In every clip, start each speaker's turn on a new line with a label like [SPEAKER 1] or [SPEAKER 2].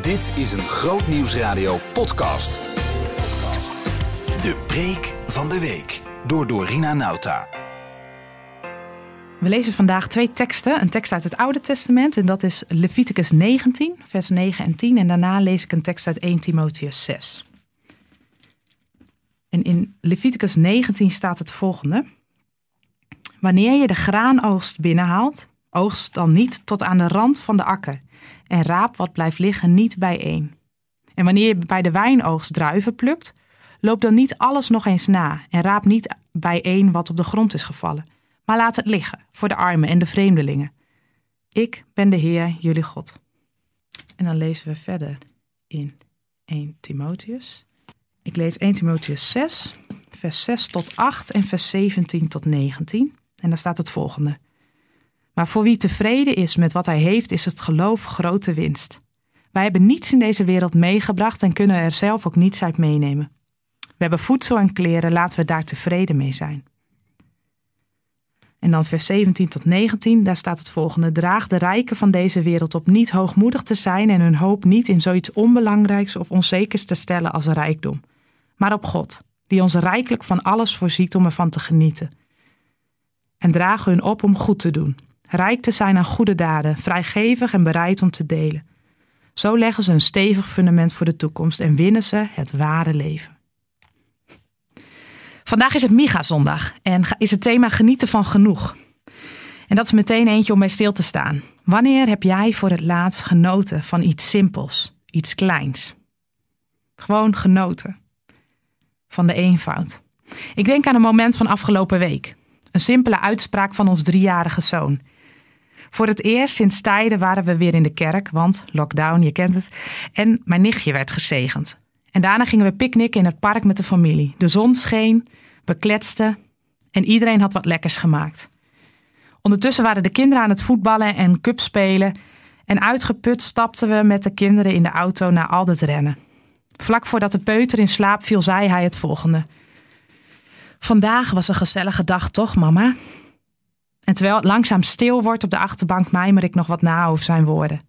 [SPEAKER 1] Dit is een Groot Nieuwsradio podcast. De preek van de week door Dorina Nauta.
[SPEAKER 2] We lezen vandaag twee teksten. Een tekst uit het Oude Testament en dat is Leviticus 19, vers 9 en 10. En daarna lees ik een tekst uit 1 Timotheus 6. En in Leviticus 19 staat het volgende. Wanneer je de graanoogst binnenhaalt, oogst dan niet tot aan de rand van de akker en raap wat blijft liggen niet bijeen. En wanneer je bij de wijnoogst druiven plukt, loop dan niet alles nog eens na en raap niet bijeen wat op de grond is gevallen, maar laat het liggen voor de armen en de vreemdelingen. Ik ben de Heer, jullie God. En dan lezen we verder in 1 Timotheus. Ik lees 1 Timotheus 6, vers 6 tot 8 en vers 17 tot 19. En daar staat het volgende. Maar voor wie tevreden is met wat hij heeft, is het geloof grote winst. Wij hebben niets in deze wereld meegebracht en kunnen er zelf ook niets uit meenemen. We hebben voedsel en kleren, laten we daar tevreden mee zijn. En dan vers 17 tot 19, daar staat het volgende. Draag de rijken van deze wereld op niet hoogmoedig te zijn en hun hoop niet in zoiets onbelangrijks of onzekers te stellen als rijkdom, maar op God, die ons rijkelijk van alles voorziet om ervan te genieten. En draag hun op om goed te doen, rijk te zijn aan goede daden, vrijgevig en bereid om te delen. Zo leggen ze een stevig fundament voor de toekomst en winnen ze het ware leven. Vandaag is het Miga-zondag en is het thema genieten van genoeg. En dat is meteen eentje om bij stil te staan. Wanneer heb jij voor het laatst genoten van iets simpels, iets kleins? Gewoon genoten van de eenvoud. Ik denk aan een moment van afgelopen week. Een simpele uitspraak van ons driejarige zoon. Voor het eerst sinds tijden waren we weer in de kerk, want lockdown, je kent het. En mijn nichtje werd gezegend. En daarna gingen we picknicken in het park met de familie. De zon scheen, we kletsten en iedereen had wat lekkers gemaakt. Ondertussen waren de kinderen aan het voetballen en cup spelen. En uitgeput stapten we met de kinderen in de auto naar al het rennen. Vlak voordat de peuter in slaap viel, zei hij het volgende. Vandaag was een gezellige dag, toch, mama? En terwijl het langzaam stil wordt op de achterbank, mijmer ik nog wat na over zijn woorden.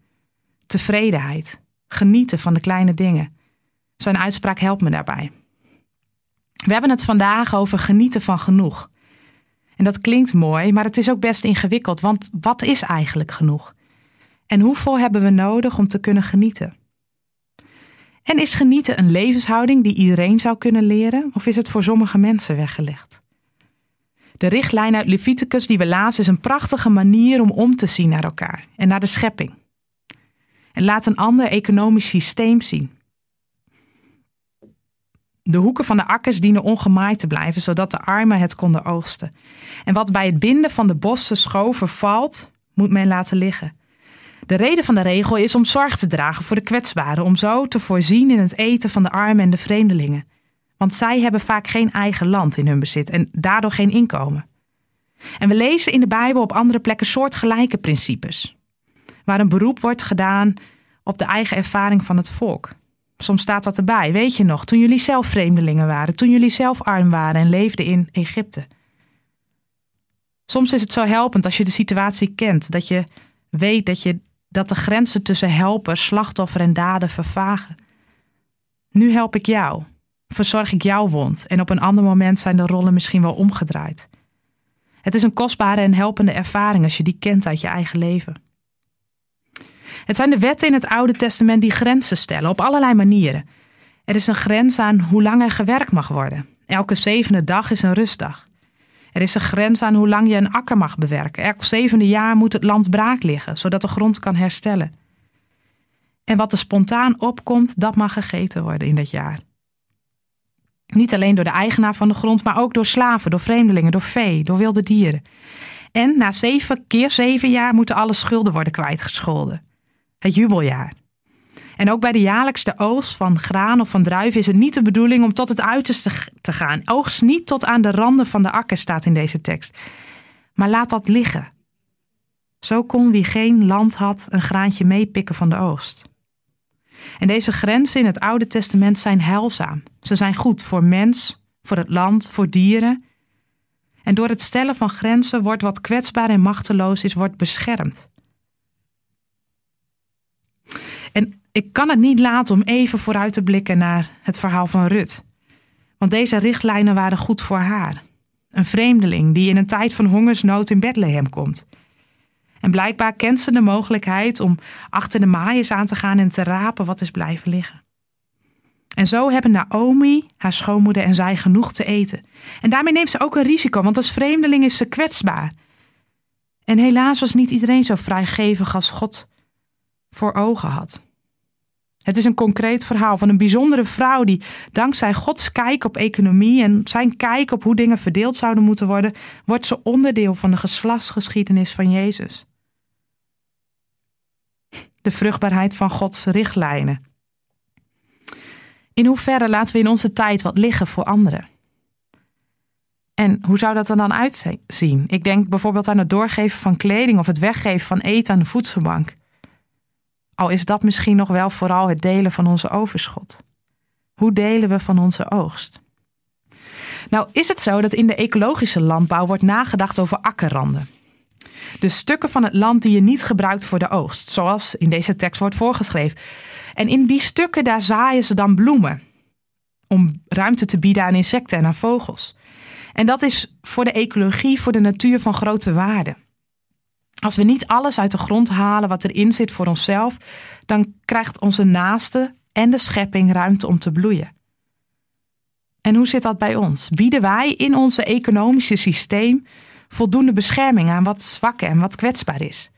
[SPEAKER 2] Tevredenheid, genieten van de kleine dingen. Zijn uitspraak helpt me daarbij. We hebben het vandaag over genieten van genoeg. En dat klinkt mooi, maar het is ook best ingewikkeld, want wat is eigenlijk genoeg? En hoeveel hebben we nodig om te kunnen genieten? En is genieten een levenshouding die iedereen zou kunnen leren, of is het voor sommige mensen weggelegd? De richtlijn uit Leviticus die we lazen is een prachtige manier om om te zien naar elkaar en naar de schepping. En laat een ander economisch systeem zien. De hoeken van de akkers dienen ongemaaid te blijven, zodat de armen het konden oogsten. En wat bij het binden van de bossen schoven valt, moet men laten liggen. De reden van de regel is om zorg te dragen voor de kwetsbaren, om zo te voorzien in het eten van de armen en de vreemdelingen. Want zij hebben vaak geen eigen land in hun bezit en daardoor geen inkomen. En we lezen in de Bijbel op andere plekken soortgelijke principes, waar een beroep wordt gedaan op de eigen ervaring van het volk. Soms staat dat erbij. Weet je nog, toen jullie zelf vreemdelingen waren, toen jullie zelf arm waren en leefden in Egypte. Soms is het zo helpend als je de situatie kent, dat je weet dat, je, dat de grenzen tussen helper, slachtoffer en daden vervagen. Nu help ik jou, verzorg ik jouw wond en op een ander moment zijn de rollen misschien wel omgedraaid. Het is een kostbare en helpende ervaring als je die kent uit je eigen leven. Het zijn de wetten in het Oude Testament die grenzen stellen op allerlei manieren. Er is een grens aan hoe lang er gewerkt mag worden. Elke zevende dag is een rustdag. Er is een grens aan hoe lang je een akker mag bewerken. Elk zevende jaar moet het land braak liggen, zodat de grond kan herstellen. En wat er spontaan opkomt, dat mag gegeten worden in dat jaar. Niet alleen door de eigenaar van de grond, maar ook door slaven, door vreemdelingen, door vee, door wilde dieren. En na zeven keer zeven jaar moeten alle schulden worden kwijtgescholden het jubeljaar. En ook bij de jaarlijkste oogst van graan of van druiven is het niet de bedoeling om tot het uiterste te gaan. Oogst niet tot aan de randen van de akker staat in deze tekst. Maar laat dat liggen. Zo kon wie geen land had een graantje meepikken van de oogst. En deze grenzen in het Oude Testament zijn heilzaam. Ze zijn goed voor mens, voor het land, voor dieren. En door het stellen van grenzen wordt wat kwetsbaar en machteloos is, wordt beschermd. En ik kan het niet laten om even vooruit te blikken naar het verhaal van Rut. Want deze richtlijnen waren goed voor haar. Een vreemdeling die in een tijd van hongersnood in Bethlehem komt. En blijkbaar kent ze de mogelijkheid om achter de maaiers aan te gaan en te rapen wat is blijven liggen. En zo hebben Naomi, haar schoonmoeder en zij genoeg te eten. En daarmee neemt ze ook een risico, want als vreemdeling is ze kwetsbaar. En helaas was niet iedereen zo vrijgevig als God voor ogen had. Het is een concreet verhaal van een bijzondere vrouw die dankzij Gods kijk op economie en zijn kijk op hoe dingen verdeeld zouden moeten worden, wordt ze onderdeel van de geslachtsgeschiedenis van Jezus. De vruchtbaarheid van Gods richtlijnen. In hoeverre laten we in onze tijd wat liggen voor anderen? En hoe zou dat er dan uitzien? Ik denk bijvoorbeeld aan het doorgeven van kleding of het weggeven van eten aan de voedselbank. Al is dat misschien nog wel vooral het delen van onze overschot. Hoe delen we van onze oogst? Nou is het zo dat in de ecologische landbouw wordt nagedacht over akkerranden. De stukken van het land die je niet gebruikt voor de oogst, zoals in deze tekst wordt voorgeschreven. En in die stukken daar zaaien ze dan bloemen. Om ruimte te bieden aan insecten en aan vogels. En dat is voor de ecologie, voor de natuur van grote waarde. Als we niet alles uit de grond halen wat erin zit voor onszelf, dan krijgt onze naaste en de schepping ruimte om te bloeien. En hoe zit dat bij ons? Bieden wij in onze economische systeem voldoende bescherming aan wat zwak en wat kwetsbaar is?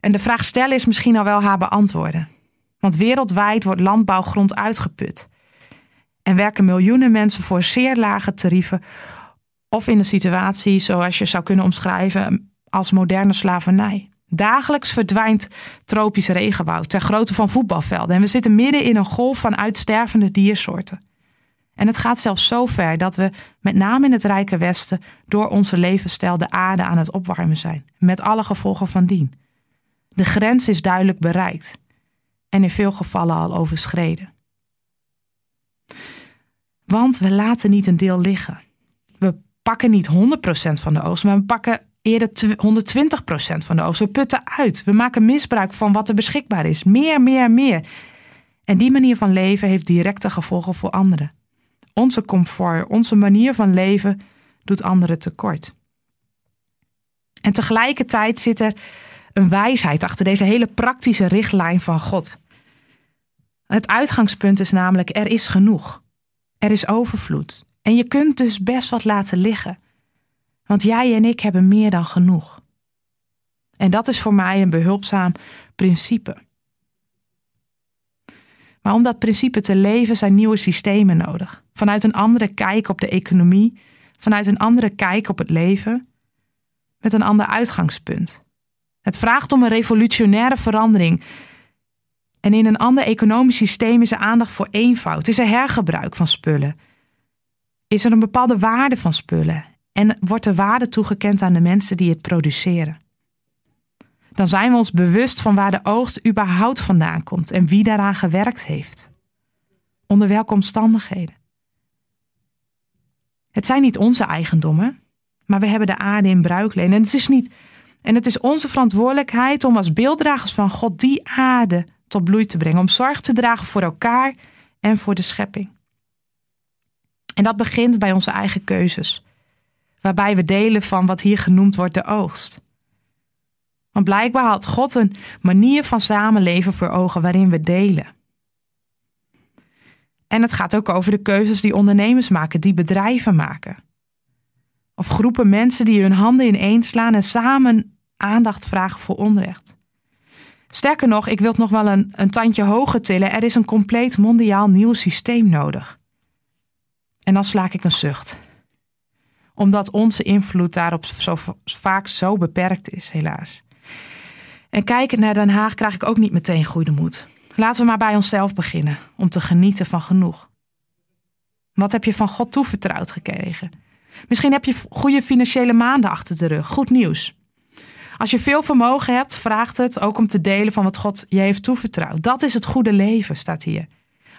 [SPEAKER 2] En de vraag stellen is misschien al wel haar beantwoorden. Want wereldwijd wordt landbouwgrond uitgeput. En werken miljoenen mensen voor zeer lage tarieven. Of in een situatie zoals je zou kunnen omschrijven als moderne slavernij. Dagelijks verdwijnt tropisch regenwoud ter grootte van voetbalvelden. En we zitten midden in een golf van uitstervende diersoorten. En het gaat zelfs zo ver dat we, met name in het Rijke Westen, door onze levensstijl de aarde aan het opwarmen zijn. Met alle gevolgen van dien. De grens is duidelijk bereikt en in veel gevallen al overschreden. Want we laten niet een deel liggen. We pakken niet 100% van de oogst, maar we pakken eerder 120% van de oogst. We putten uit. We maken misbruik van wat er beschikbaar is. Meer, meer, meer. En die manier van leven heeft directe gevolgen voor anderen. Onze comfort, onze manier van leven doet anderen tekort. En tegelijkertijd zit er een wijsheid achter deze hele praktische richtlijn van God. Het uitgangspunt is namelijk: er is genoeg. Er is overvloed. En je kunt dus best wat laten liggen. Want jij en ik hebben meer dan genoeg. En dat is voor mij een behulpzaam principe. Maar om dat principe te leven zijn nieuwe systemen nodig. Vanuit een andere kijk op de economie, vanuit een andere kijk op het leven, met een ander uitgangspunt. Het vraagt om een revolutionaire verandering. En in een ander economisch systeem is er aandacht voor eenvoud, is er hergebruik van spullen. Is er een bepaalde waarde van spullen en wordt er waarde toegekend aan de mensen die het produceren. Dan zijn we ons bewust van waar de oogst überhaupt vandaan komt en wie daaraan gewerkt heeft. Onder welke omstandigheden. Het zijn niet onze eigendommen, maar we hebben de aarde in bruikleen. En het is, niet, en het is onze verantwoordelijkheid om als beelddragers van God die aarde tot bloei te brengen. Om zorg te dragen voor elkaar en voor de schepping. En dat begint bij onze eigen keuzes waarbij we delen van wat hier genoemd wordt de oogst. Want blijkbaar had God een manier van samenleven voor ogen waarin we delen. En het gaat ook over de keuzes die ondernemers maken, die bedrijven maken. Of groepen mensen die hun handen ineens slaan en samen aandacht vragen voor onrecht. Sterker nog, ik wil het nog wel een, een tandje hoger tillen. Er is een compleet mondiaal nieuw systeem nodig. En dan slaak ik een zucht omdat onze invloed daarop zo vaak zo beperkt is, helaas. En kijkend naar Den Haag krijg ik ook niet meteen goede moed. Laten we maar bij onszelf beginnen om te genieten van genoeg. Wat heb je van God toevertrouwd gekregen? Misschien heb je goede financiële maanden achter de rug. Goed nieuws. Als je veel vermogen hebt, vraagt het ook om te delen van wat God je heeft toevertrouwd. Dat is het goede leven, staat hier.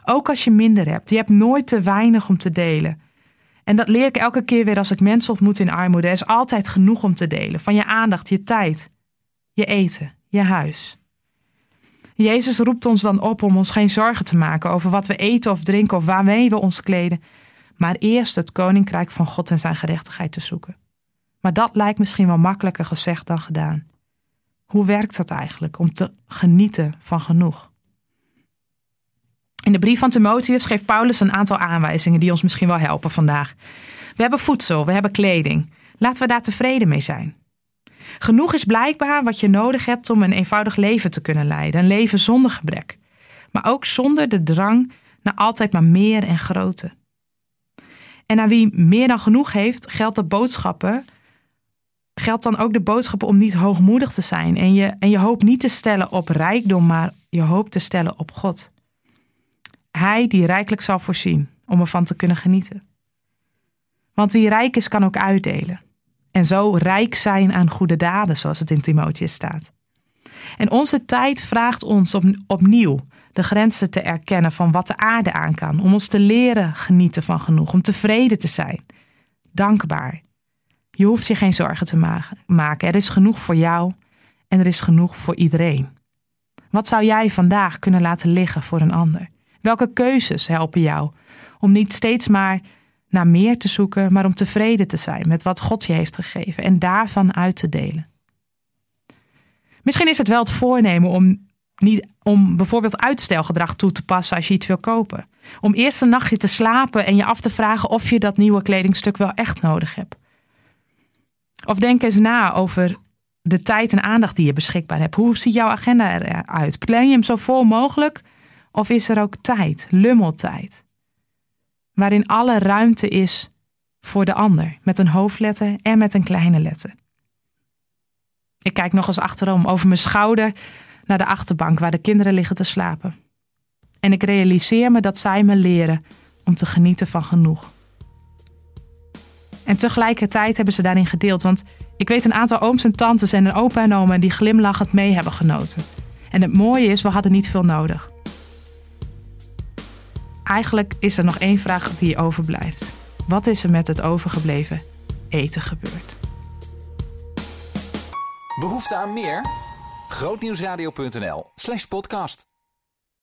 [SPEAKER 2] Ook als je minder hebt. Je hebt nooit te weinig om te delen. En dat leer ik elke keer weer als ik mensen ontmoet in armoede. Er is altijd genoeg om te delen. Van je aandacht, je tijd, je eten, je huis. Jezus roept ons dan op om ons geen zorgen te maken over wat we eten of drinken of waarmee we ons kleden, maar eerst het koninkrijk van God en zijn gerechtigheid te zoeken. Maar dat lijkt misschien wel makkelijker gezegd dan gedaan. Hoe werkt dat eigenlijk om te genieten van genoeg? In de brief van Timotheus geeft Paulus een aantal aanwijzingen die ons misschien wel helpen vandaag. We hebben voedsel, we hebben kleding. Laten we daar tevreden mee zijn. Genoeg is blijkbaar wat je nodig hebt om een eenvoudig leven te kunnen leiden. Een leven zonder gebrek. Maar ook zonder de drang naar altijd maar meer en groter. En aan wie meer dan genoeg heeft, geldt de boodschappen. Geldt dan ook de boodschappen om niet hoogmoedig te zijn en je, en je hoop niet te stellen op rijkdom, maar je hoop te stellen op God. Hij die rijkelijk zal voorzien om ervan te kunnen genieten. Want wie rijk is, kan ook uitdelen. En zo rijk zijn aan goede daden, zoals het in Timotheus staat. En onze tijd vraagt ons op, opnieuw de grenzen te erkennen van wat de aarde aan kan. Om ons te leren genieten van genoeg, om tevreden te zijn. Dankbaar. Je hoeft je geen zorgen te maken. Er is genoeg voor jou en er is genoeg voor iedereen. Wat zou jij vandaag kunnen laten liggen voor een ander? Welke keuzes helpen jou om niet steeds maar naar meer te zoeken, maar om tevreden te zijn met wat God je heeft gegeven en daarvan uit te delen? Misschien is het wel het voornemen om, niet, om bijvoorbeeld uitstelgedrag toe te passen als je iets wil kopen. Om eerst een nachtje te slapen en je af te vragen of je dat nieuwe kledingstuk wel echt nodig hebt. Of denk eens na over de tijd en aandacht die je beschikbaar hebt. Hoe ziet jouw agenda eruit? Plan je hem zo vol mogelijk of is er ook tijd, lummeltijd, waarin alle ruimte is voor de ander, met een hoofdletter en met een kleine letter? Ik kijk nog eens achterom over mijn schouder naar de achterbank waar de kinderen liggen te slapen. En ik realiseer me dat zij me leren om te genieten van genoeg. En tegelijkertijd hebben ze daarin gedeeld, want ik weet een aantal ooms en tantes en een opa en oma die glimlachend mee hebben genoten. En het mooie is, we hadden niet veel nodig. Eigenlijk is er nog één vraag die overblijft. Wat is er met het overgebleven eten gebeurd?
[SPEAKER 1] Behoefte aan meer? Grootnieuwsradio.nl slash podcast.